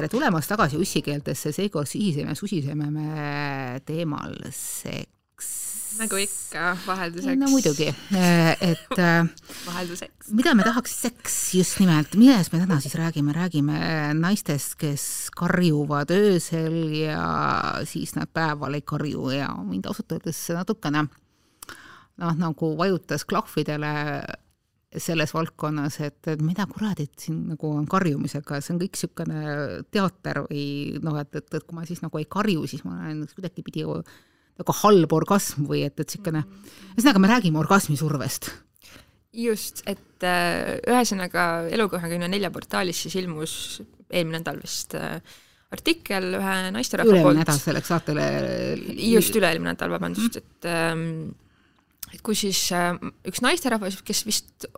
tere tulemast tagasi ussikeeltesse, seekord sihiseme, susiseme me teemal seks. nagu ikka, vahelduseks. no muidugi, et vahelduseks. mida me tahaks seks just nimelt, millest me täna siis räägime, räägime naistest, kes karjuvad öösel ja siis nad päeval ei karju ja mind ausalt öeldes natukene noh, nagu vajutas klahvidele selles valdkonnas, et, et mida kuradit siin nagu on karjumisega, see on kõik niisugune teater või noh, et, et, et kui ma siis nagu ei karju, siis ma olen kuidagipidi nagu halb orgasm või et, et niisugune, ühesõnaga me räägime orgasmisurvest. just, et äh, ühesõnaga Elu kahekümne nelja portaalis siis ilmus eelmine nädal vist äh, artikkel ühe naisterahva poolt. üle-eelmine nädal selleks saatele. just, üle-eelmine nädal, vabandust, et ähm, et kus siis äh, üks naisterahvas, kes vist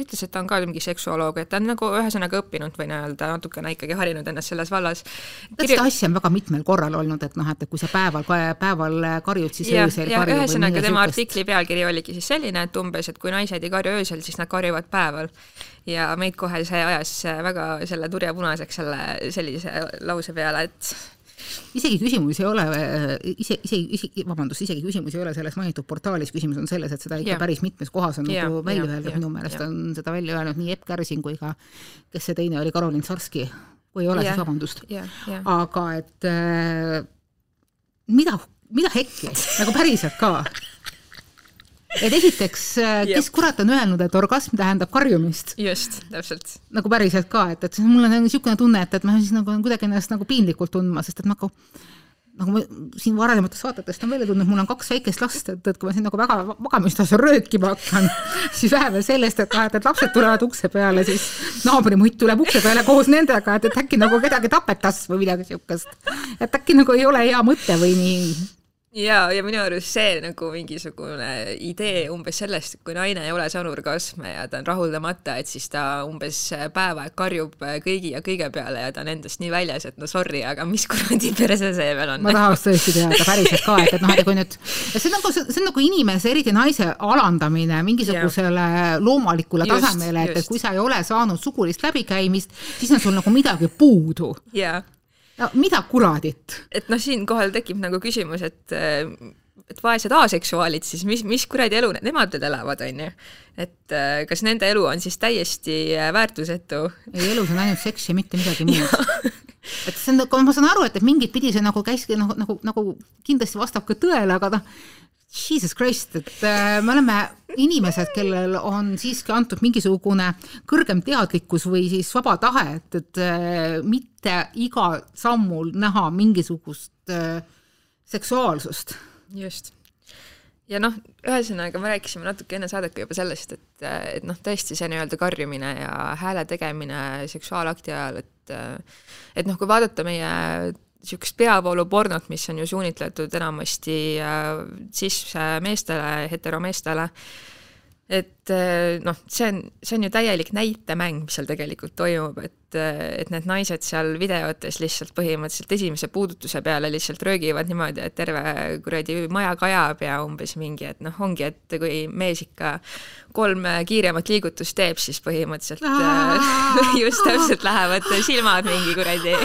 ütles, et ta on ka mingi seksuoloog, et ta on nagu ühesõnaga õppinud või nii-öelda natukene ikkagi harinud ennast selles vallas. Kirju... seda asja on väga mitmel korral olnud, et noh, et kui sa päeval, päeval karjud, siis ja, öösel ja karjud. ühesõnaga tema sukast... artikli pealkiri oligi siis selline, et umbes, et kui naised ei karju öösel, siis nad karjuvad päeval. ja meid kohe see ajas väga selle turja punaseks selle sellise lause peale, et isegi küsimus ei ole, ise, isegi, isegi, vabandust, isegi küsimus ei ole selles mainitud portaalis, küsimus on selles, et seda ikka yeah. päris mitmes kohas on yeah, nagu välja öeldud minu meelest yeah. on seda välja öelnud nii Epp Kärsing kui ka, kes see teine oli, Karolin Sarski, kui ei ole siis vabandust aga et äh, mida, mida hekki, nagu päriselt ka et esiteks, äh, kes yep. kurat on öelnud, et orgasm tähendab karjumist? just, täpselt. nagu päriselt ka, et, et mul on niisugune tunne, et, et ma siis nagu kuidagi ennast nagu piinlikult tundma, sest et ma nagu nagu ma siin varasematest saatetest on välja tulnud, mul on kaks väikest last, et, et kui ma siin nagu väga magamistoas röökima hakkan, siis vähe sellest, et, et, et lapsed tulevad ukse peale, siis naabrimutt tuleb ukse peale koos nendega, et, et äkki nagu kedagi tapetas või midagi niisugust. et äkki nagu ei ole hea mõte või nii ja, ja minu arust see nagu mingisugune idee umbes sellest, et kui naine ei ole saanud orgasme ja ta on rahuldamata, et siis ta umbes päeva karjub kõigi ja kõige peale ja ta on endast nii väljas, et no sorry, aga mis kuradi perse see veel on? ma tahaks tõesti teada päriselt ka, et, et noh, et kui nüüd, see on nagu, see on nagu inimese, eriti naise alandamine mingisugusele yeah. loomalikule just, tasemele, et, et kui sa ei ole saanud sugulist läbikäimist, siis on sul nagu midagi puudu. jaa no mida kuradit? et noh, siinkohal tekib nagu küsimus, et et vaesed aseksuaalid siis, mis, mis kuradi elu nemad veel elavad, on ju. et äh, kas nende elu on siis täiesti äh, väärtusetu? ei, elus on ainult seks ja mitte midagi muud et see on nagu, ma saan aru, et, et mingit pidi see nagu käis nagu, nagu, nagu kindlasti vastab ka tõele, aga noh, Jesus Christ, et äh, me oleme inimesed, kellel on siiski antud mingisugune kõrgem teadlikkus või siis vaba tahe, et, et äh, mitte iga sammul näha mingisugust äh, seksuaalsust. just. ja noh, ühesõnaga me rääkisime natuke enne saadet ka juba sellest, et, et noh, tõesti see nii-öelda karjumine ja hääle tegemine seksuaalakti ajal, et et noh, kui vaadata meie niisugust peavoolupornot, mis on ju suunitletud enamasti äh, cis-meestele, heteromeestele, et äh, noh, see on, see on ju täielik näitemäng, mis seal tegelikult toimub, et et, et need naised seal videotes lihtsalt põhimõtteliselt esimese puudutuse peale lihtsalt röögivad niimoodi, et terve kuradi maja kajab ja umbes mingi, et noh, ongi, et kui mees ikka kolm kiiremat liigutust teeb, siis põhimõtteliselt just täpselt lähevad silmad mingi kuradi,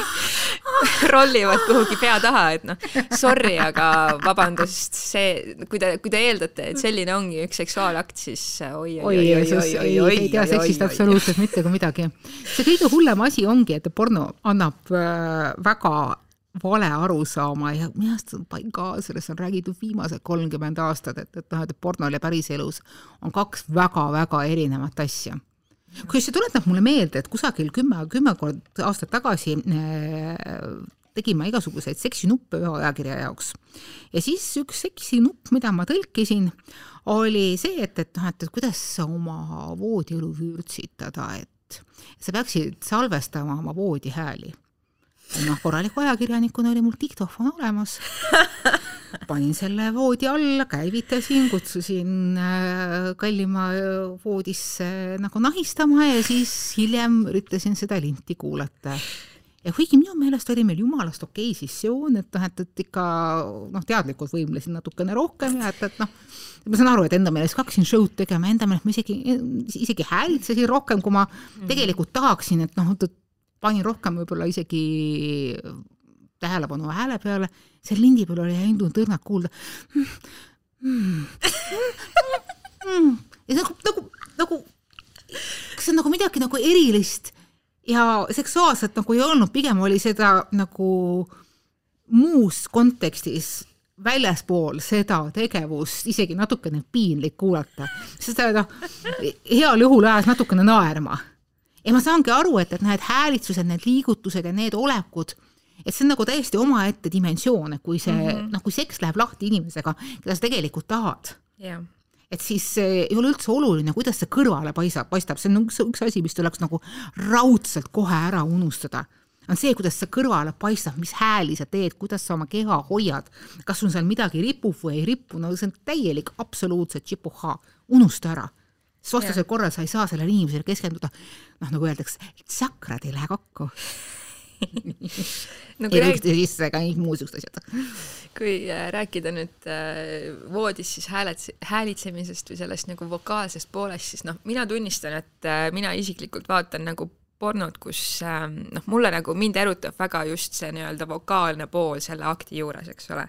rollivad kuhugi pea taha, et noh, sorry, aga vabandust, see, kui te, kui te eeldate, et selline ongi üks seksuaalakt, siis oi, oi, oi, oi, ei tea seksist absoluutselt mitte kui midagi. see kõige hullem asi ongi, et porno annab äh, väga vale arusaama ja minu arust by god, sellest on räägitud viimased kolmkümmend aastat, et, et noh, et pornol ja päriselus on kaks väga-väga erinevat asja. kusjuures see tuletab mulle meelde, et kusagil kümme, kümmekond aastat tagasi äh, tegin ma igasuguseid seksinuppe ühe ajakirja jaoks. ja siis üks seksinupp, mida ma tõlkisin, oli see, et, et noh, et, kuidas oma voodielu vüürtsitada, et et sa peaksid salvestama oma voodihääli. noh, korraliku ajakirjanikuna oli mul diktofon olemas. panin selle voodi alla, käivitasin, kutsusin äh, kallima voodisse nagu nahistama ja siis hiljem üritasin seda linti kuulata ja kuigi minu meelest oli meil jumalast okei okay sessioon, et noh, et, et ikka noh, teadlikult võimlesin natukene rohkem ja et, et noh, ma saan aru, et enda meelest ka hakkasin show'd tegema, enda meelest ma isegi, isegi häälitsesin rohkem, kui ma mm. tegelikult tahaksin, et noh, panin rohkem võib-olla isegi tähelepanu hääle peale, seal lindi peal oli ainult õrnalt kuulda mm,. Mm, mm, ja nagu, nagu, nagu, kas see on nagu midagi nagu erilist ja seksuaalset nagu ei olnud, pigem oli seda nagu muus kontekstis väljaspool seda tegevust isegi natukene piinlik kuulata, sest noh, heal juhul ajas natukene naerma. ja ma saangi aru, et, et need häälitsused, need liigutused ja need olekud, et see on nagu täiesti omaette dimensioon, et kui see mm -hmm. noh, kui seks läheb lahti inimesega, keda sa tegelikult tahad yeah et siis ei ole üldse oluline, kuidas see kõrvale paistab, paistab, see on üks, üks asi, mis tuleks nagu raudselt kohe ära unustada. On see, kuidas see kõrvale paistab, mis hääli sa teed, kuidas sa oma keha hoiad, kas sul seal midagi ripub või ei ripu, no see on täielik absoluutselt tšipuhhaa, unusta ära. sest vastasel korral sa ei saa sellele inimesele keskenduda, noh, nagu öeldakse, tsakrad ei lähe kokku no, ei rääk... sisse ega kõik muud siuksed asjad. kui äh, rääkida nüüd äh, voodis siis hääled, häälitsemisest või sellest nagu vokaalsest poolest, siis noh, mina tunnistan, et äh, mina isiklikult vaatan nagu pornot, kus ähm, noh, mulle nagu mind erutab väga just see nii-öelda vokaalne pool selle akti juures, eks ole.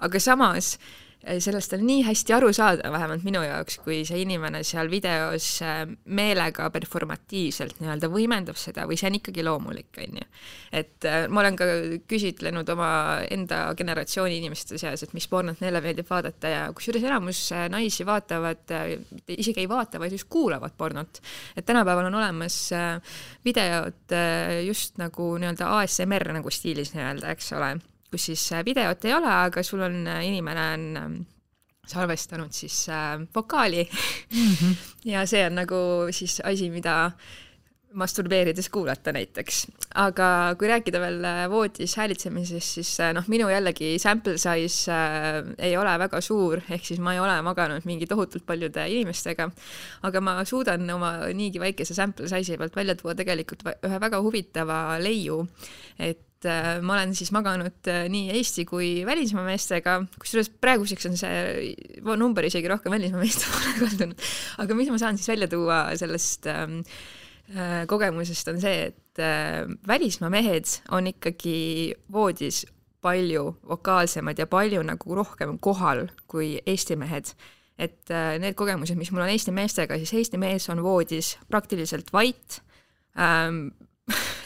aga samas Eh, sellest on nii hästi aru saada, vähemalt minu jaoks, kui see inimene seal videos eh, meelega performatiivselt nii-öelda võimendab seda või see on ikkagi loomulik, on ju. et eh, ma olen ka küsitlenud oma enda generatsiooni inimeste seas, et mis pornot neile meeldib vaadata ja kusjuures enamus naisi vaatavad, isegi ei vaata, vaid just kuulavad pornot. et tänapäeval on olemas videod just nagu nii-öelda ASMR nagu stiilis nii-öelda, eks ole kus siis äh, videot ei ole, aga sul on, äh, inimene on ähm, salvestanud siis äh, vokaali mm -hmm. ja see on nagu siis asi, mida masturbeerides kuulata näiteks. aga kui rääkida veel äh, voodis häälitsemisest, siis noh, minu jällegi sample size äh, ei ole väga suur, ehk siis ma ei ole maganud mingi tohutult paljude inimestega, aga ma suudan oma niigi väikese sample size'i pealt välja tuua tegelikult ühe väga huvitava leiu, et et äh, ma olen siis maganud äh, nii Eesti kui välismaa meestega, kusjuures praeguseks on see number isegi rohkem välismaa meeste poole kaldunud. aga mis ma saan siis välja tuua sellest ähm, äh, kogemusest, on see, et välismaa mehed on ikkagi voodis palju vokaalsemad ja palju nagu rohkem kohal kui Eesti mehed. Et need kogemused, mis mul on Eesti meestega, siis Eesti mees on voodis praktiliselt vait. Ähm,,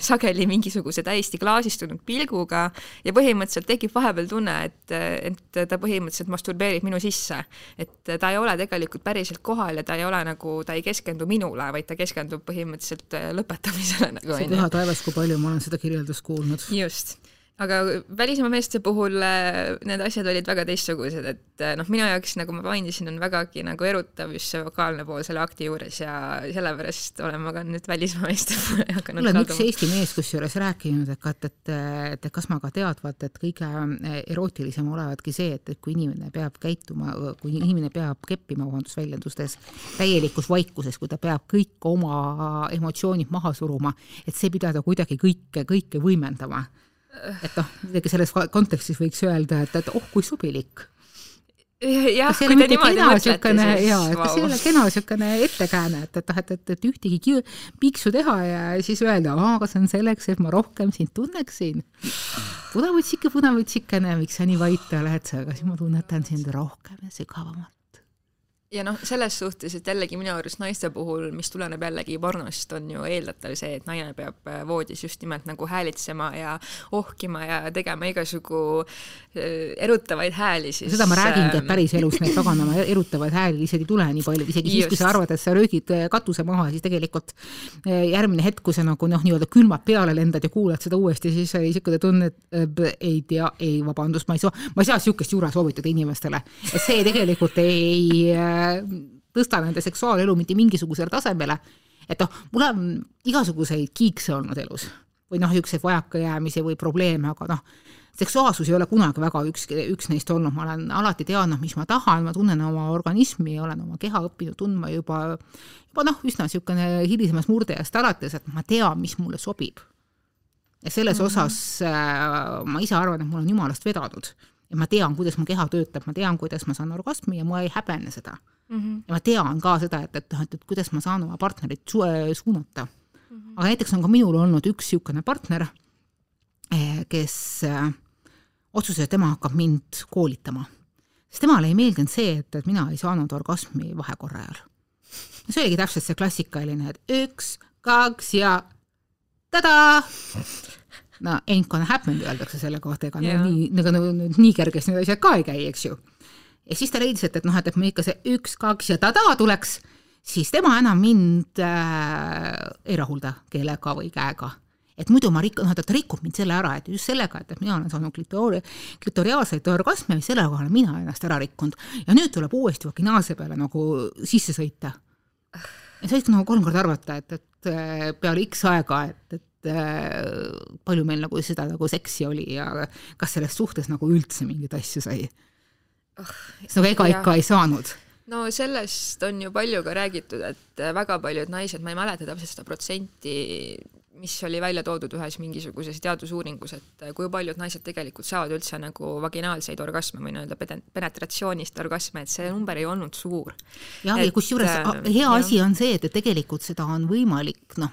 sageli mingisuguse täiesti klaasistunud pilguga ja põhimõtteliselt tekib vahepeal tunne, et, et ta põhimõtteliselt masturbeerib minu sisse. et ta ei ole tegelikult päriselt kohal ja ta ei ole nagu, ta ei keskendu minule, vaid ta keskendub põhimõtteliselt lõpetamisele nagu. sa püha taevas, kui palju ma olen seda kirjeldust kuulnud. just aga välismaa meeste puhul äh, need asjad olid väga teistsugused, et äh, noh, minu jaoks, nagu ma mainisin, on vägagi nagu erutav just see vokaalne pool selle akti juures ja sellepärast olen ma ka nüüd välismaa meeste poole hakanud on üks Eesti mees kusjuures rääkinud, et, et, et, et kas ma ka teadvat, et kõige äh, erootilisem olevatki see, et, et kui inimene peab käituma, kui inimene peab keppima, vabandust väljendustes, täielikus vaikuses, kui ta peab kõik oma emotsioonid maha suruma, et see pidada kuidagi kõike, kõike võimendama et noh, midagi selles kontekstis võiks öelda, et, et oh kui sobilik. jah, kui te niimoodi mõtlete, siis jaa, et kas ei ole kena niisugune ettekääne, et, et noh, et, et, et ühtegi piiksu teha ja siis öelda, aga see on selleks, et ma rohkem sind tunneksin. punavütsike, punavütsikene, miks sa nii vait oled, aga siis ma tunnetan sind rohkem ja sügavamalt ja noh, selles suhtes, et jällegi minu arust naiste puhul, mis tuleneb jällegi pornost, on ju eeldatav see, et naine peab äh, voodis just nimelt nagu häälitsema ja ohkima ja tegema igasugu äh, erutavaid hääli siis. seda ma räägingi, et ähm, päriselus neid paganama erutavaid hääli lihtsalt ei tule nii palju, isegi siis, kui sa arvad, et sa röögid äh, katuse maha, siis tegelikult järgmine hetk, kui sa nagu noh, nii-öelda külmad peale lendad ja kuulad seda uuesti, siis oli niisugune tunne, et ei tea, ei vabandust, ma ei saa, ma ei saa niisugust juura soovitada inimestele. et see tegelikult ei tõsta nende seksuaalelu mitte mingisugusele tasemele. et noh, mul on igasuguseid kiikse olnud elus või noh, niisuguseid vajakajäämisi või probleeme, aga noh, seksuaalsus ei ole kunagi väga üks, üks neist olnud, ma olen alati teadnud, mis ma tahan, ma tunnen oma organismi, olen oma keha õppinud tundma juba, juba noh, üsna niisugune hilisemast murdeajast alates, et ma tean, mis mulle sobib. ja selles mm -hmm. osas äh, ma ise arvan, et mul on jumalast vedanud ja ma tean, kuidas mu keha töötab, ma tean, kuidas ma saan orgasmi ja ma ei häbene seda mm. -hmm. ja ma tean ka seda, et, et noh, et, et kuidas ma saan oma partnerit su suunata -hmm. aga näiteks on ka minul olnud üks niisugune partner, kes otsustas, et tema hakkab mind koolitama. sest temale ei meeldinud see, et, et mina ei saanud orgasmi vahekorra ajal. see oligi täpselt see klassikaline, et üks, kaks ja tada! No ain't gonna happen öeldakse selle kohta, ega yeah. nii, ega no, nii kergesti need asjad ka ei käi, eks ju. ja siis ta leidis, et, et noh, et, et me ikka see üks, kaks ja tada tuleks, siis tema enam mind äh, ei rahulda keelega või käega et muidu ma rik-, noh, ta rikub mind selle ära, et just sellega, et, et mina olen saanud klitoori, klitoriaalseid orgasme, selle kohal mina ennast ära rikkunud. ja nüüd tuleb uuesti vaginaalse peale nagu sisse sõita. ja sa võid nagu kolm korda arvata, et, et äh, peale X aega, et, et palju meil nagu seda nagu seksi oli ja kas selles suhtes nagu üldse mingeid asju sai oh,. sest nagu ega ikka ei saanud no sellest on ju palju ka räägitud, et väga paljud naised, ma ei mäleta täpselt seda protsenti, mis oli välja toodud ühes mingisuguses teadusuuringus, et kui paljud naised tegelikult saavad üldse nagu vaginaalseid orgasme või nii-öelda penetratsioonist orgasme, et see number ei olnud suur. jah, ja kusjuures äh, hea jah. asi on see, et, et tegelikult seda on võimalik noh,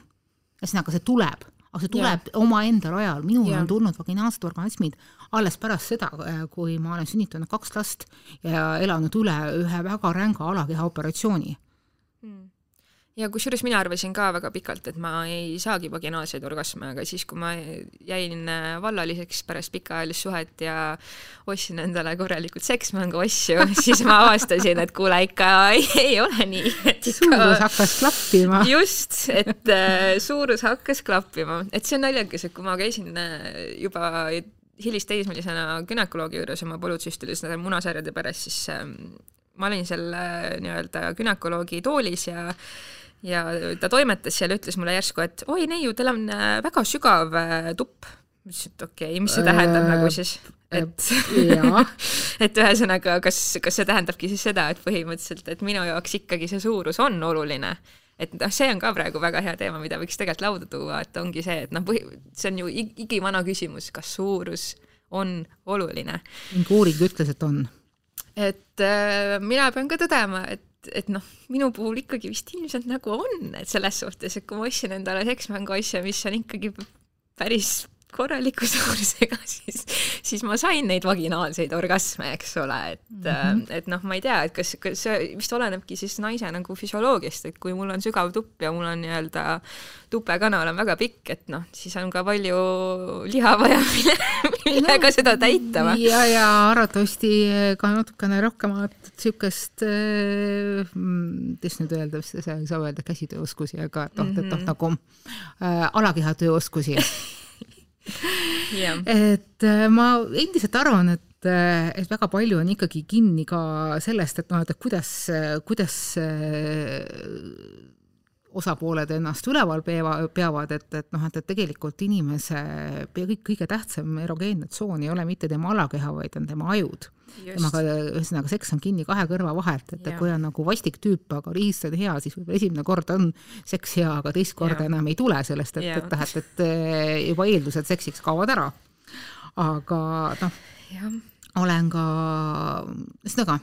ühesõnaga see tuleb, aga see tuleb omaenda rajal, minul ja. on tulnud vaginaalsed orgasmid alles pärast seda, kui ma olen sünnitanud kaks last ja elanud üle ühe väga ränga alakeha operatsiooni. Hmm ja kusjuures mina arvasin ka väga pikalt, et ma ei saagi vaginaalseid orgasme, aga siis, kui ma jäin äh, vallaliseks pärast pikaajalist suhet ja ostsin endale korralikult seksmängu asju, siis ma avastasin, et kuule, ikka ei, ei ole nii. suurus hakkas klappima. just, et äh, suurus hakkas klappima, et see on naljakas, et kui ma käisin äh, juba hilisteismelisena günekoloogi juures oma polütsüstilis munasarjade pärast, siis ähm, ma olin seal nii-öelda günekoloogi toolis ja ja ta toimetas seal ja ütles mulle järsku, et oi neiu, teil on äh, väga sügav äh, tupp. ma ütlesin, et okei okay,, mis see tähendab äh, nagu siis, et et ühesõnaga, kas, kas see tähendabki siis seda, et põhimõtteliselt, et minu jaoks ikkagi see suurus on oluline et noh, see on ka praegu väga hea teema, mida võiks tegelikult lauda tuua, et ongi see, et noh, see on ju igivana küsimus, kas suurus on oluline. mingi uuring ütles, et on. et äh, mina pean ka tõdema, et et noh, minu puhul ikkagi vist ilmselt nagu on, et selles suhtes, et kui ma ostsin endale seksmängu asja, mis on ikkagi päris korraliku suurusega, siis, siis ma sain neid vaginaalseid orgasme, eks ole, et mm, -hmm. et noh, ma ei tea, et kas, kas see vist olenebki siis naise nagu füsioloogiast, et kui mul on sügav tupp ja mul on nii-öelda tupekanal on väga pikk, et noh, siis on ka palju liha vaja, millega no, seda täita. ja, ja arvatavasti ka natukene rohkemat niisugust, äh, kuidas nüüd öelda, vist ei saa öelda käsitööoskusi, aga et noh mm et noh, nagu äh, alakehatööoskusi yeah. et äh, ma endiselt arvan, et äh, et väga palju on ikkagi kinni ka sellest, et noh, et kuidas, kuidas osapooled ennast üleval peava, peavad, et, et noh, et, et tegelikult inimese kõige, kõige tähtsam erogeenne tsoon ei ole mitte tema alakeha, vaid on tema ajud. Temaga, ühesõnaga, seks on kinni kahe kõrva vahelt, et, et kui on nagu vastik tüüp, aga riist on hea, siis võib-olla esimene kord on seks hea, aga teist korda ja. enam ei tule sellest, et, et tähendab, et juba eeldused seksiks kaovad ära. aga noh, olen ka, ühesõnaga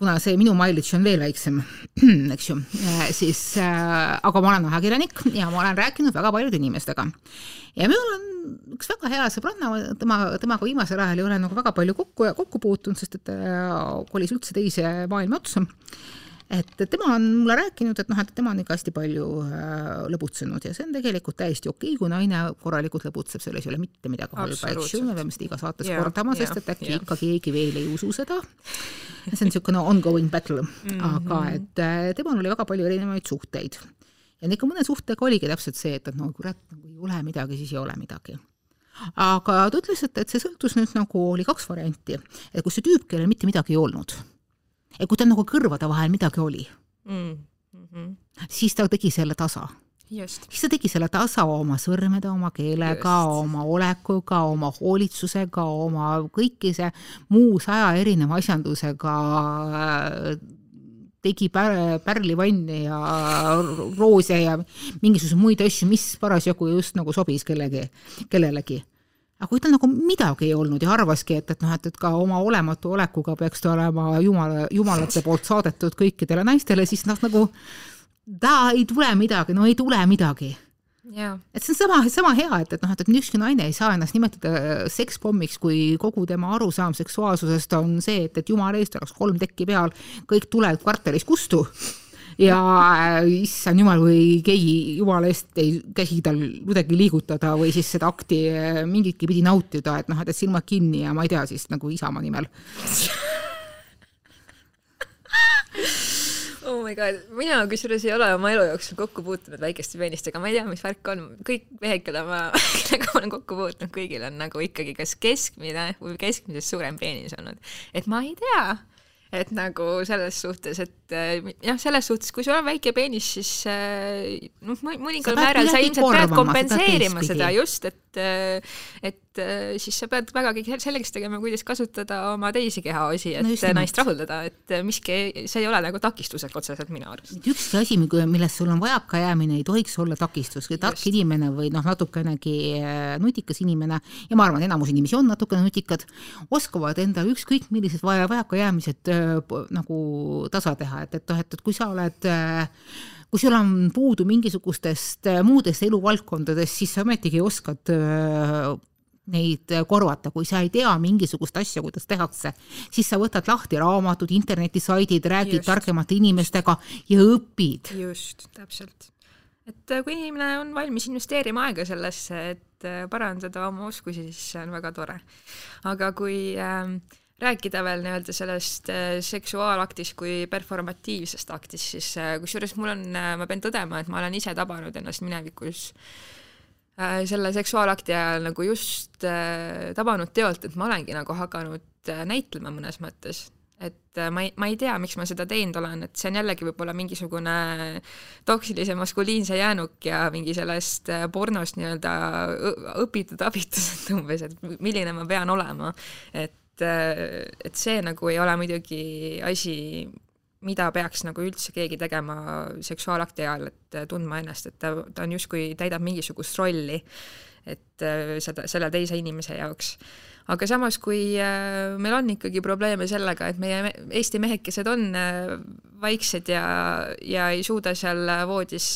kuna see minu mileage on veel väiksem, eks ju, äh, siis äh, aga ma olen ajakirjanik ja ma olen rääkinud väga paljude inimestega. ja minul on üks väga hea sõbranna, tema, temaga viimasel ajal ei ole nagu väga palju kokku, kokku puutunud, sest et ta kolis üldse teise maailma otsa et tema on mulle rääkinud, et noh, et tema on ikka hästi palju äh, lõbutsenud ja see on tegelikult täiesti okei okay,, kui naine korralikult lõbutseb, selles ei ole mitte midagi halba, eks ju, me peame seda iga saates yeah, kordama, sest et äkki yeah. ikka keegi veel ei usu seda. see on niisugune ongoing battle mm, -hmm. aga et äh, temal oli väga palju erinevaid suhteid. ja ikka mõne suhtega oligi täpselt see, et, et no kurat, nagu ei ole midagi, siis ei ole midagi aga ta ütles, et, et see sõltus nüüd nagu oli kaks varianti, et kus see tüüp, kellel mitte midagi ei olnud kui tal nagu kõrvade vahel midagi oli mm, -hmm. siis ta tegi selle tasa. siis ta tegi selle tasa oma sõrmede, oma keelega, oma olekuga, oma hoolitsusega, oma kõikise muu saja erineva asjandusega tegi pär, pärlivanni ja roose ja mingisuguseid muid asju, mis parasjagu just nagu sobis kellegi, kellelegi aga kui tal nagu midagi ei olnud ja arvaski, et, et noh, et, et ka oma olematu olekuga peaks ta olema jumala, jumalate poolt saadetud kõikidele naistele, siis noh, nagu ta ei tule midagi, no ei tule midagi. et see on sama, sama hea, et, et noh, et, et ükski naine ei saa ennast nimetada sekspommiks, kui kogu tema arusaam seksuaalsusest on see, et, et jumala eest oleks kolm tekki peal, kõik tuled kvartalis kustu ja äh, issand jumal, kui keegi jumala eest ei käsi tal kuidagi liigutada või siis seda akti äh, mingitki pidi nautida, et noh, et silmad kinni ja ma ei tea siis nagu Isamaa nimel. Oh my god, mina kusjuures ei ole oma elu jooksul kokku puutunud väikeste peenistega, ma ei tea, mis värk on, kõik mehed, keda ma, kellega ma olen kokku puutunud, kõigil on nagu ikkagi kas keskmine või keskmisest suurem peenis olnud. et ma ei tea, et nagu selles suhtes, et jah, selles suhtes, kui sul on väike peenis, siis noh, mõningal määral sa ilmselt pead kompenseerima seda, seda just, et et siis sa pead vägagi selgeks tegema, kuidas kasutada oma teisi kehaosi, et no naist rahuldada, et miski, see ei ole nagu takistuseks otseselt minu arust. ükski asi, millest sul on vajakajäämine, ei tohiks olla takistus, kui tark inimene või noh, natukenegi nutikas inimene ja ma arvan, enamus inimesi on natukene nutikad, oskavad endale ükskõik millised vaja, vajakajäämised nagu tasa teha, et, et noh, et, et kui sa oled kui sul on puudu mingisugustest muudest eluvaldkondadest, siis sa ometigi oskad neid korvata, kui sa ei tea mingisugust asja, kuidas tehakse, siis sa võtad lahti raamatud, internetisaidid, räägid just. targemate inimestega ja õpid. just, täpselt. et kui inimene on valmis investeerima aega sellesse, et parandada oma oskusi, siis see on väga tore. aga kui äh, rääkida veel nii-öelda sellest äh, seksuaalaktist kui performatiivsest aktist, siis äh, kusjuures mul on, äh, ma pean tõdema, et ma olen ise tabanud ennast minevikus selle seksuaalakti ajal nagu just tabanud teolt, et ma olengi nagu hakanud näitlema mõnes mõttes et ma ei, ma ei tea, miks ma seda teinud olen, et see on jällegi võib-olla mingisugune toksilise maskuliinse jäänuk ja mingi sellest pornost nii-öelda õpitud abitused umbes, et milline ma pean olema. et, et see nagu ei ole muidugi asi, mida peaks nagu üldse keegi tegema seksuaalakti ajal, et tundma ennast, et ta, ta on justkui, täidab mingisugust rolli, et seda, selle teise inimese jaoks. Aga samas, kui äh, meil on ikkagi probleeme sellega, et meie Eesti mehekesed on äh, vaiksed ja, ja ei suuda seal voodis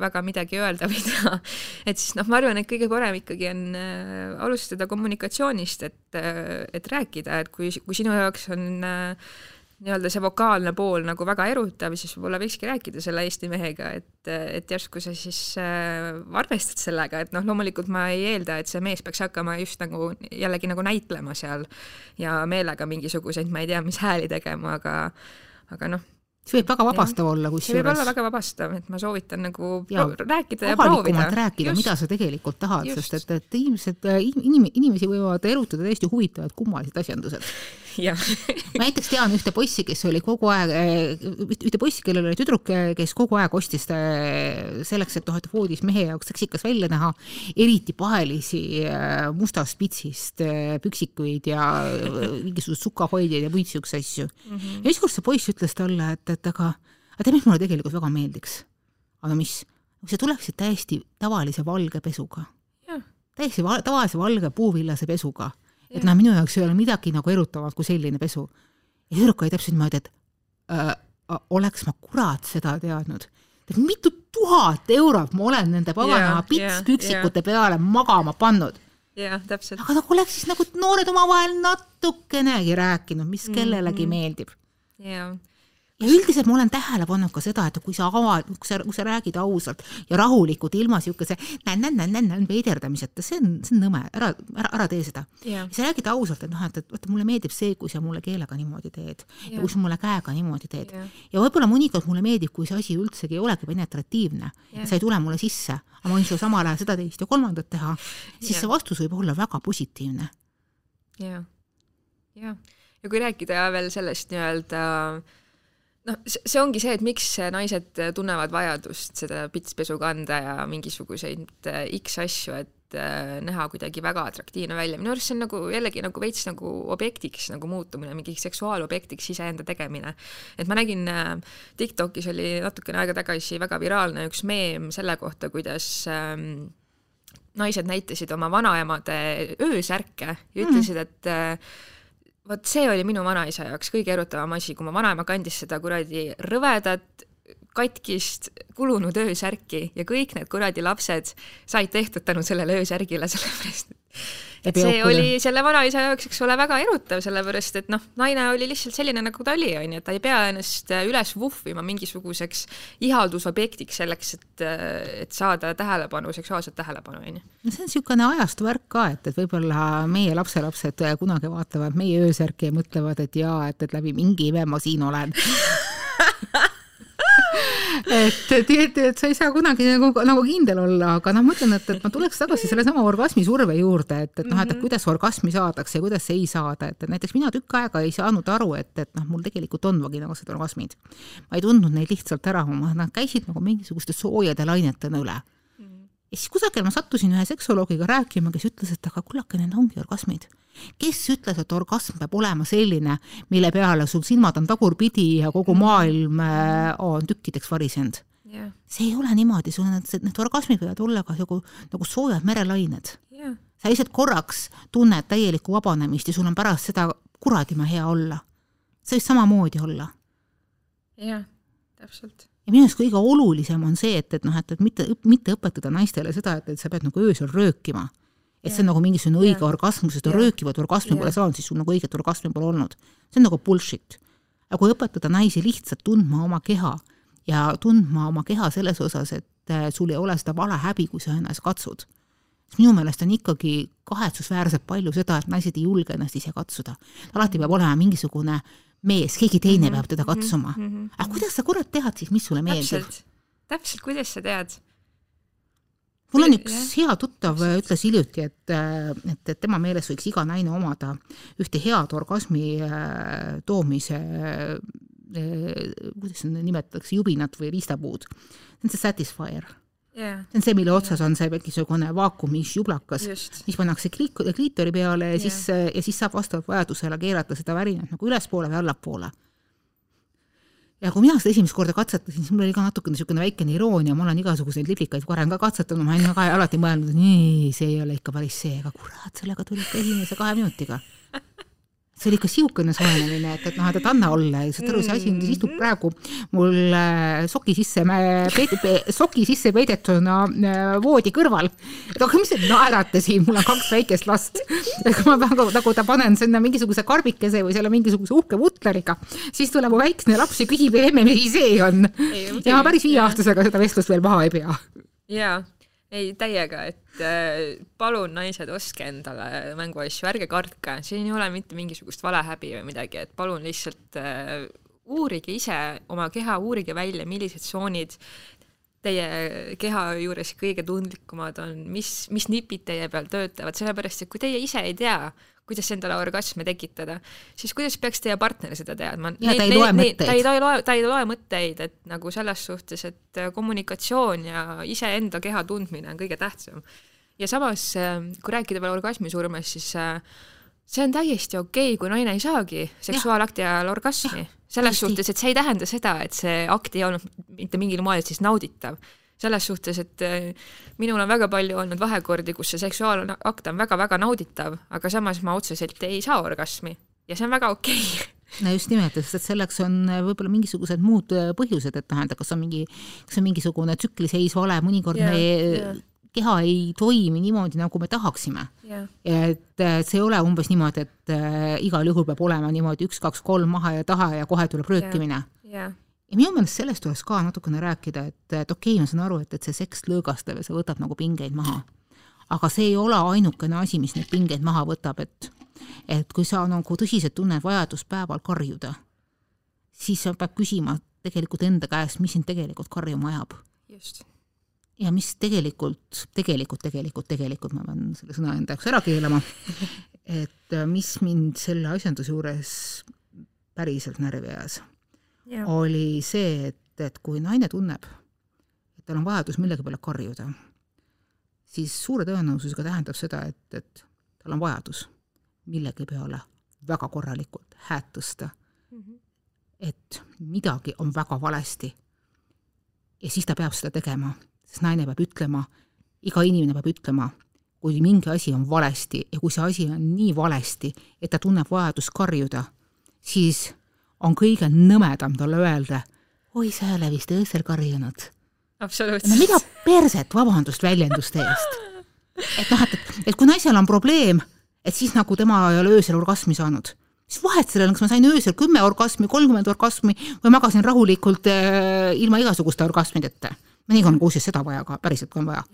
väga midagi öelda või teha, et siis noh, ma arvan, et kõige parem ikkagi on äh, alustada kommunikatsioonist, et, et rääkida, et kui, kui sinu jaoks on äh, nii-öelda see vokaalne pool nagu väga erutav, siis võib-olla võikski rääkida selle Eesti mehega, et, et järsku sa siis äh, arvestad sellega, et noh, loomulikult ma ei eelda, et see mees peaks hakkama just nagu jällegi nagu näitlema seal ja meelega mingisuguseid, ma ei tea, mis hääli tegema, aga aga noh, see võib väga vabastav olla kusjuures. see võib olla väga vabastav, et ma soovitan nagu ja, rääkida ja proovida. rääkida, mida sa tegelikult tahad, sest et, et inimesed, inim-, inimesi võivad erutada täiesti huvitavad kummalised asjandused ma näiteks tean ühte poissi, kes oli kogu aeg, ühte poissi, kellel oli tüdruk, kes kogu aeg ostis selleks, et noh, et voodis mehe jaoks seksikas välja näha, eriti pahelisi mustast pitsist püksikuid ja mingisuguseid sukahoidjaid ja muid siukseid asju mm. -hmm. ja ükskord see poiss ütles talle, et, et aga, aga tead, mis mulle tegelikult väga meeldiks? aga mis? kui sa tuleksid täiesti tavalise valge pesuga, täiesti val tavalise valge puuvillase pesuga, et noh, minu jaoks ei ole midagi nagu erutavat kui selline pesu. ja tüdruk oli täpselt niimoodi, et äh, oleks ma kurat seda teadnud, et mitu tuhat eurot ma olen nende pagana yeah, pitspüksikute yeah, peale magama pannud jah, täpselt. aga nagu oleks siis nagu noored omavahel natukenegi rääkinud, mis kellelegi mm -hmm. meeldib. jah ja üldiselt ma olen tähele pannud ka seda, et kui sa avad, kui sa, kui sa räägid ausalt ja rahulikult, ilma niisuguse nänn-nänn-nänn-nänn veiderdamiseta, see on, see on nõme, ära, ära, ära tee seda yeah.. sa räägid ausalt, et noh, et, et vaata, mulle meeldib see, kui sa mulle keelega niimoodi teed yeah. ja kui sa mulle käega niimoodi teed yeah. ja võib-olla mõnikord mulle meeldib, kui see asi üldsegi ei olegi penetratiivne yeah., sa ei tule mulle sisse, aga ma võin sulle samal ajal seda, teist ja kolmandat teha, siis yeah. see vastus võib olla väga positiivne. jah, jah, ja kui rääkida veel sellest nii-öelda äh, noh, see ongi see, et miks naised tunnevad vajadust seda pitspesu kanda ja mingisuguseid äh, X asju, et äh, näha kuidagi väga atraktiivne välja, minu arust see on nagu jällegi nagu veits nagu objektiks nagu muutumine, mingiks seksuaalobjektiks iseenda tegemine. et ma nägin äh, TikTokis oli natukene aega tagasi väga viraalne üks meem selle kohta, kuidas ähm, naised näitasid oma vanaemade öösärke ja ütlesid, et äh, vot see oli minu vanaisa jaoks kõige erutavam asi, kui mu vanaema kandis seda kuradi rõvedat katkist kulunud öösärki ja kõik need kuradi lapsed said tehtud tänu sellele öösärgile, sellepärast et see oli selle vanaisa jaoks, eks ole, väga erutav, sellepärast et noh, naine oli lihtsalt selline, nagu ta oli, onju, et ta ei pea ennast üles vuhvima mingisuguseks ihaldusobjektiks selleks, et, et saada tähelepanu, seksuaalset tähelepanu, onju. no see on niisugune ajastu värk ka, et, et võib-olla meie lapselapsed kunagi vaatavad meie öösärki ja mõtlevad, et jaa, et, et läbi mingi ime ma siin olen et, et, et, et sa ei saa kunagi nagu, nagu kindel olla, aga noh, ma ütlen, et, et ma tuleks tagasi sellesama orgasmi surve juurde, et, et noh, et, mhm. kuidas orgasmi saadakse ja kuidas ei saada, et, näiteks mina tükk aega ei saanud aru, et, et noh, mul tegelikult on vaginaalsed orgasmid. ma ei tundnud neid lihtsalt ära, nad käisid nagu mingisuguste soojade lainetena üle mhm. ja siis kusagil ma sattusin ühe seksoloogiga rääkima, kes ütles, et aga kullake, need ongi orgasmid kes ütles, et orgasm peab olema selline, mille peale sul silmad on tagurpidi ja kogu mhm. maailm äh, on tükkideks varisenud yeah.? see ei ole niimoodi, sul need, need orgasmid võivad olla ka nagu, nagu soojad merelained yeah.. sa lihtsalt korraks tunned täielikku vabanemist ja sul on pärast seda kuradima hea olla. see võib samamoodi olla. jah yeah,, täpselt ja minu arust kõige olulisem on see, et, et noh, et, et mitte, mitte õpetada naistele seda, et, et sa pead nagu öösel röökima et see on nagu mingisugune õige orgasm, kui sa seda röökivat orgasmi pole saanud, siis sul nagu õiget orgasmi pole olnud. see on nagu bullshit. aga kui õpetada naisi lihtsalt tundma oma keha ja tundma oma keha selles osas, et äh, sul ei ole seda vale häbi, kui sa ennast katsud, siis minu meelest on ikkagi kahetsusväärselt palju seda, et naised ei julge ennast ise katsuda. alati peab olema mingisugune mees, keegi teine mm -hmm. peab teda katsuma mm. -hmm. aga kuidas sa kurat tead siis, mis sulle meeldib? täpselt, kuidas sa tead? Mul on üks hea tuttav ütles hiljuti, et, et, et tema meelest võiks iga naine omada ühte head orgasmi äh, toomise äh, kuidas seda nimetatakse, jubinat või riistapuud. see on see satisfier. Yeah.. see on see, mille otsas on see mingisugune vaakumis jublakas, mis pannakse kliitori peale ja yeah. siis, ja siis saab vastavalt vajadusele keerata seda värinat nagu ülespoole või allapoole ja kui mina seda esimest korda katsetasin, siis mul oli ka natukene niisugune väikene iroonia, ma olen igasuguseid liblikaid varem ka katsetanud, ma olin ka alati mõelnud, nii, see ei ole ikka päris see, aga kurat, sellega tuli ikka esimese kahe minutiga see oli ikka niisugune soojenemine, et, et noh, et anna olla ja saad aru, see asi istub praegu mul äh, soki sisse, soki sisse peidetuna äh, voodi kõrval. et aga mis te naerate siin, mul on kaks väikest last. kui ma nagu, nagu ta panen sinna mingisuguse karbikese või selle mingisuguse uhke vutleriga, siis tuleb mu väiksene laps ja küsib, emme, mis see on. ja ma päris viieaastasega seda vestlust veel maha ei pea. jaa ei, täiega, et äh, palun, naised, ostke endale mänguasju, ärge kartke, siin ei ole mitte mingisugust valehäbi või midagi, et palun lihtsalt äh, uurige ise oma keha, uurige välja, millised tsoonid teie keha juures kõige tundlikumad on, mis, mis nipid teie peal töötavad, sellepärast et kui teie ise ei tea, kuidas endale orgasme tekitada, siis kuidas peaks teie partner seda teadma? ta ei loe mõtteid. ta ei loe, ta ei loe mõtteid, et nagu selles suhtes, et kommunikatsioon ja iseenda keha tundmine on kõige tähtsam. ja samas, kui rääkida veel orgasmisurmast, siis see on täiesti okei okay,, kui naine ei saagi seksuaalakti ajal orgasmi selles suhtes, et see ei tähenda seda, et see akt ei olnud mitte mingil moel siis nauditav. Selles suhtes, et äh, minul on väga palju olnud vahekordi, kus see seksuaalne akt on väga-väga nauditav, aga samas ma otseselt ei saa orgasmi. Ja see on väga okei. Okay no just nimelt, sest et selleks on äh, võib-olla mingisugused muud äh, põhjused, et tähendab, kas on mingi, kas on mingisugune tsükliseis vale, mõnikord yeah, me yeah keha ei toimi niimoodi, nagu me tahaksime. Yeah.. et see ei ole umbes niimoodi, et igal juhul peab olema niimoodi üks-kaks-kolm maha ja taha ja kohe tuleb röökimine. yeah.. Yeah. Ja minu meelest sellest tuleks ka natukene rääkida, et, et okei okay,, ma saan aru, et, et see seks lõõgastab ja see võtab nagu pingeid maha. aga see ei ole ainukene asi, mis neid pingeid maha võtab, et et kui sa nagu tõsiselt tunned vajadust päeval karjuda, siis sa pead küsima tegelikult enda käest, mis sind tegelikult karjuma ajab. just ja mis tegelikult, tegelikult, tegelikult, tegelikult ma pean selle sõna enda jaoks ära keelama, et mis mind selle asjanduse juures päriselt närvi ajas, oli see, et, et kui naine tunneb, et tal on vajadus millegi peale karjuda, siis suure tõenäosusega tähendab seda, et, et tal on vajadus millegi peale väga korralikult hääd tõsta mm. -hmm. et midagi on väga valesti. ja siis ta peab seda tegema sest naine peab ütlema, iga inimene peab ütlema, kui mingi asi on valesti ja kui see asi on nii valesti, et ta tunneb vajadust karjuda, siis on kõige nõmedam talle öelda, oi, sa ei ole vist öösel karjunud. absoluutselt. no mida perset, vabandust väljenduste eest. et noh, et, et, et kui naisel on probleem, et siis nagu tema ei ole öösel orgasmi saanud mis vahet sellel on, kas ma sain öösel kümme orgasmi, kolmkümmend orgasmi või magasin rahulikult äh, ilma igasuguste orgasmideta. mõnikord on kuuses seda vaja ka, päriselt kui on vaja.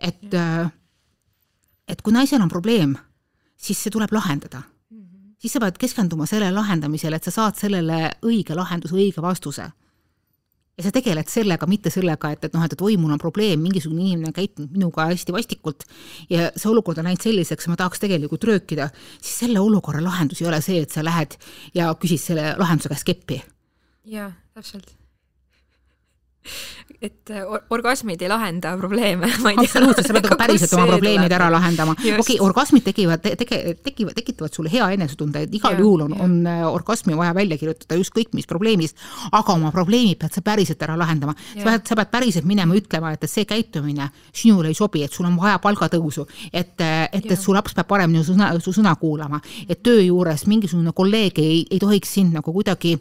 et, äh, et kui naisel on probleem, siis see tuleb lahendada. Siis sa pead keskenduma selle lahendamisele, et sa saad sellele õige lahenduse, õige vastuse? Ja sa tegeled sellega, mitte sellega, et, et noh, et, et oi, mul on probleem, mingisugune inimene on käitunud minuga hästi vastikult ja see olukord on läinud selliseks, ma tahaks tegelikult röökida, siis selle olukorra lahendus ei ole see, et sa lähed ja küsid selle lahenduse käest keppi. jaa, täpselt et äh, orgasmid ei lahenda probleeme. absoluutselt, sa pead nagu päriselt oma probleemid ära lahendama. okei okay,, orgasmid tekivad te,, tege-, tekivad, tekitavad sulle hea enesetunde, et igal ja, juhul on, on äh, orgasmi vaja välja kirjutada ükskõik mis probleemist, aga oma probleemid pead sa päriselt ära lahendama. sa pead, sa pead päriselt minema ütlema, et, et see käitumine sinule ei sobi, et sul on vaja palgatõusu, et, et, et su laps peab paremini su sõna, su sõna kuulama, et töö juures mingisugune kolleeg ei, ei tohiks sind nagu kuidagi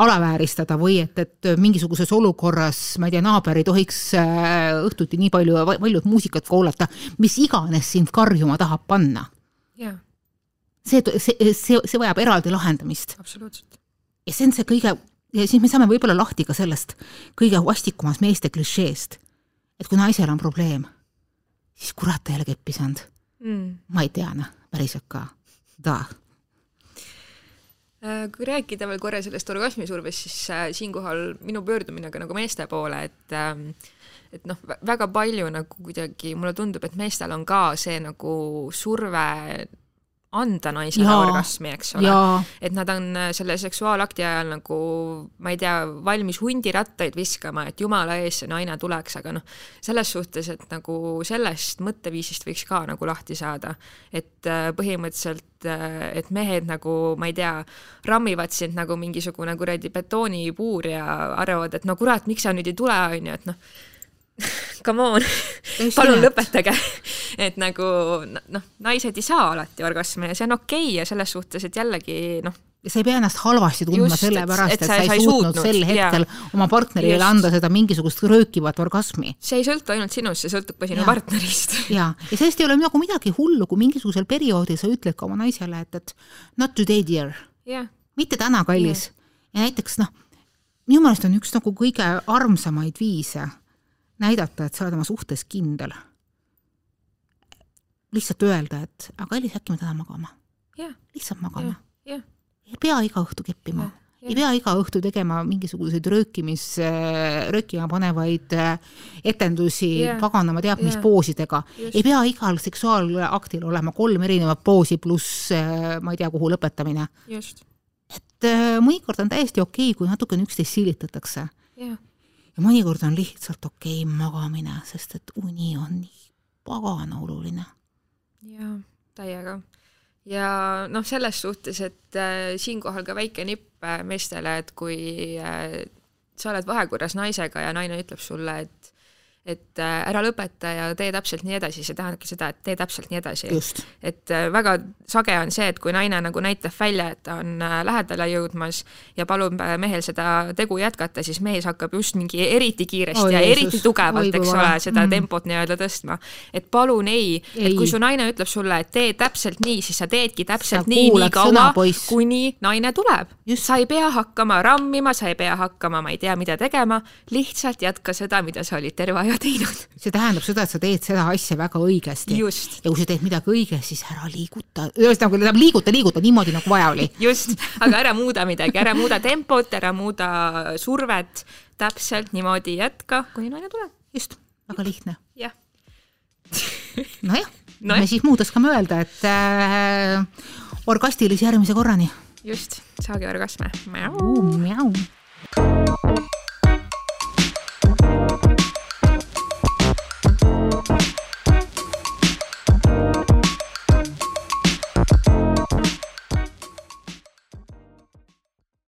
alavääristada või et, et mingisuguses olukorras, ma ei tea, naaber ei tohiks äh, õhtuti nii palju valjut muusikat kuulata, mis iganes sind karjuma tahab panna. See, see, see, see vajab eraldi lahendamist. absoluutselt. ja see on see kõige, ja siis me saame võib-olla lahti ka sellest kõige vastikumas meeste klišeest, et kui naisel on probleem, siis kurat ta ei ole keppi saanud. Mm.. ma ei tea, noh, päriselt ka, da Äh, kui rääkida veel korra sellest orgasmisurvest, siis äh, siinkohal minu pöördumine ka nagu meeste poole, et ähm, et noh, väga palju nagu kuidagi mulle tundub, et meestel on ka see nagu surve anda naisele ja, orgasmi, eks ole. et nad on äh, selle seksuaalakti ajal nagu, ma ei tea, valmis hundirattaid viskama, et jumala ees see naine tuleks, aga noh, selles suhtes, et nagu sellest mõtteviisist võiks ka nagu lahti saada. et äh, põhimõtteliselt, äh, et mehed nagu, ma ei tea, rammivad sind nagu mingisugune kuradi betoonipuur ja arvavad, et no kurat, miks sa nüüd ei tule, on ju, et noh, come on, palun lõpetage. et nagu noh, naised ei saa alati orgasmi ja see on okei okay ja selles suhtes, et jällegi noh, sa ei pea ennast halvasti tundma sellepärast, et, et sa ei, sa ei suutnud, suutnud sel hetkel ja. oma partnerile Just. anda seda mingisugust röökivat orgasmi. see ei sõltu ainult sinust, see sõltub ka sinu ja. partnerist. ja, ja sellest ei ole nagu midagi hullu, kui mingisugusel perioodil sa ütled ka oma naisele, et, et not today dear. mitte täna, kallis. ja näiteks noh, minu meelest on üks nagu kõige armsamaid viise näidata, et sa oled oma suhtes kindel. lihtsalt öelda, et aga Elis, äkki me täna magame yeah.. lihtsalt magame yeah.. Yeah. ei pea iga õhtu keppima yeah. Yeah. ei pea iga õhtu tegema mingisuguseid röökimis, röökima panevaid äh, etendusi yeah. paganama teab mis yeah. poosidega. ei pea igal seksuaalaktil olema kolm erinevat poosi pluss äh, ma ei tea, kuhu lõpetamine. et äh, mõnikord on täiesti okei okay,, kui natukene üksteist silitatakse yeah ja mõnikord on lihtsalt okei okay magamine, sest et uni on nii pagana oluline. jaa, täiega. ja noh, selles suhtes, et äh, siinkohal ka väike nipp äh, meestele, et kui äh, sa oled vahekorras naisega ja naine ütleb sulle, et et äh, ära lõpeta ja tee täpselt nii edasi, see tähendabki seda, et tee täpselt nii edasi. et äh, väga sage on see, et kui naine nagu näitab välja, et ta on äh, lähedale jõudmas ja palub mehel seda tegu jätkata, siis mees hakkab just mingi eriti kiiresti Oi, ja Jeesus. eriti tugevalt, eks ole, seda mm. tempot nii-öelda tõstma. et palun ei, ei., et kui su naine ütleb sulle, et tee täpselt nii, siis sa teedki täpselt sa nii, nii kaua, kuni naine tuleb. sa ei pea hakkama rammima, sa ei pea hakkama, ma ei tea, mida tegema, lihtsalt jätka seda, mida sa olid terve aja teinud. see tähendab seda, et sa teed seda asja väga õigesti. ja kui sa teed midagi õigesti, siis ära liiguta, ühesõnaga tähendab liiguta, liiguta niimoodi, nagu vaja oli. just, aga ära muuda midagi, ära muuda tempot, ära muuda survet, täpselt niimoodi jätka, kuni naine tuleb. just, väga lihtne. jah. nojah no, me siis muud oskame öelda, et äh, orgastilisi järgmise korrani. just, saage orgasme. mjau.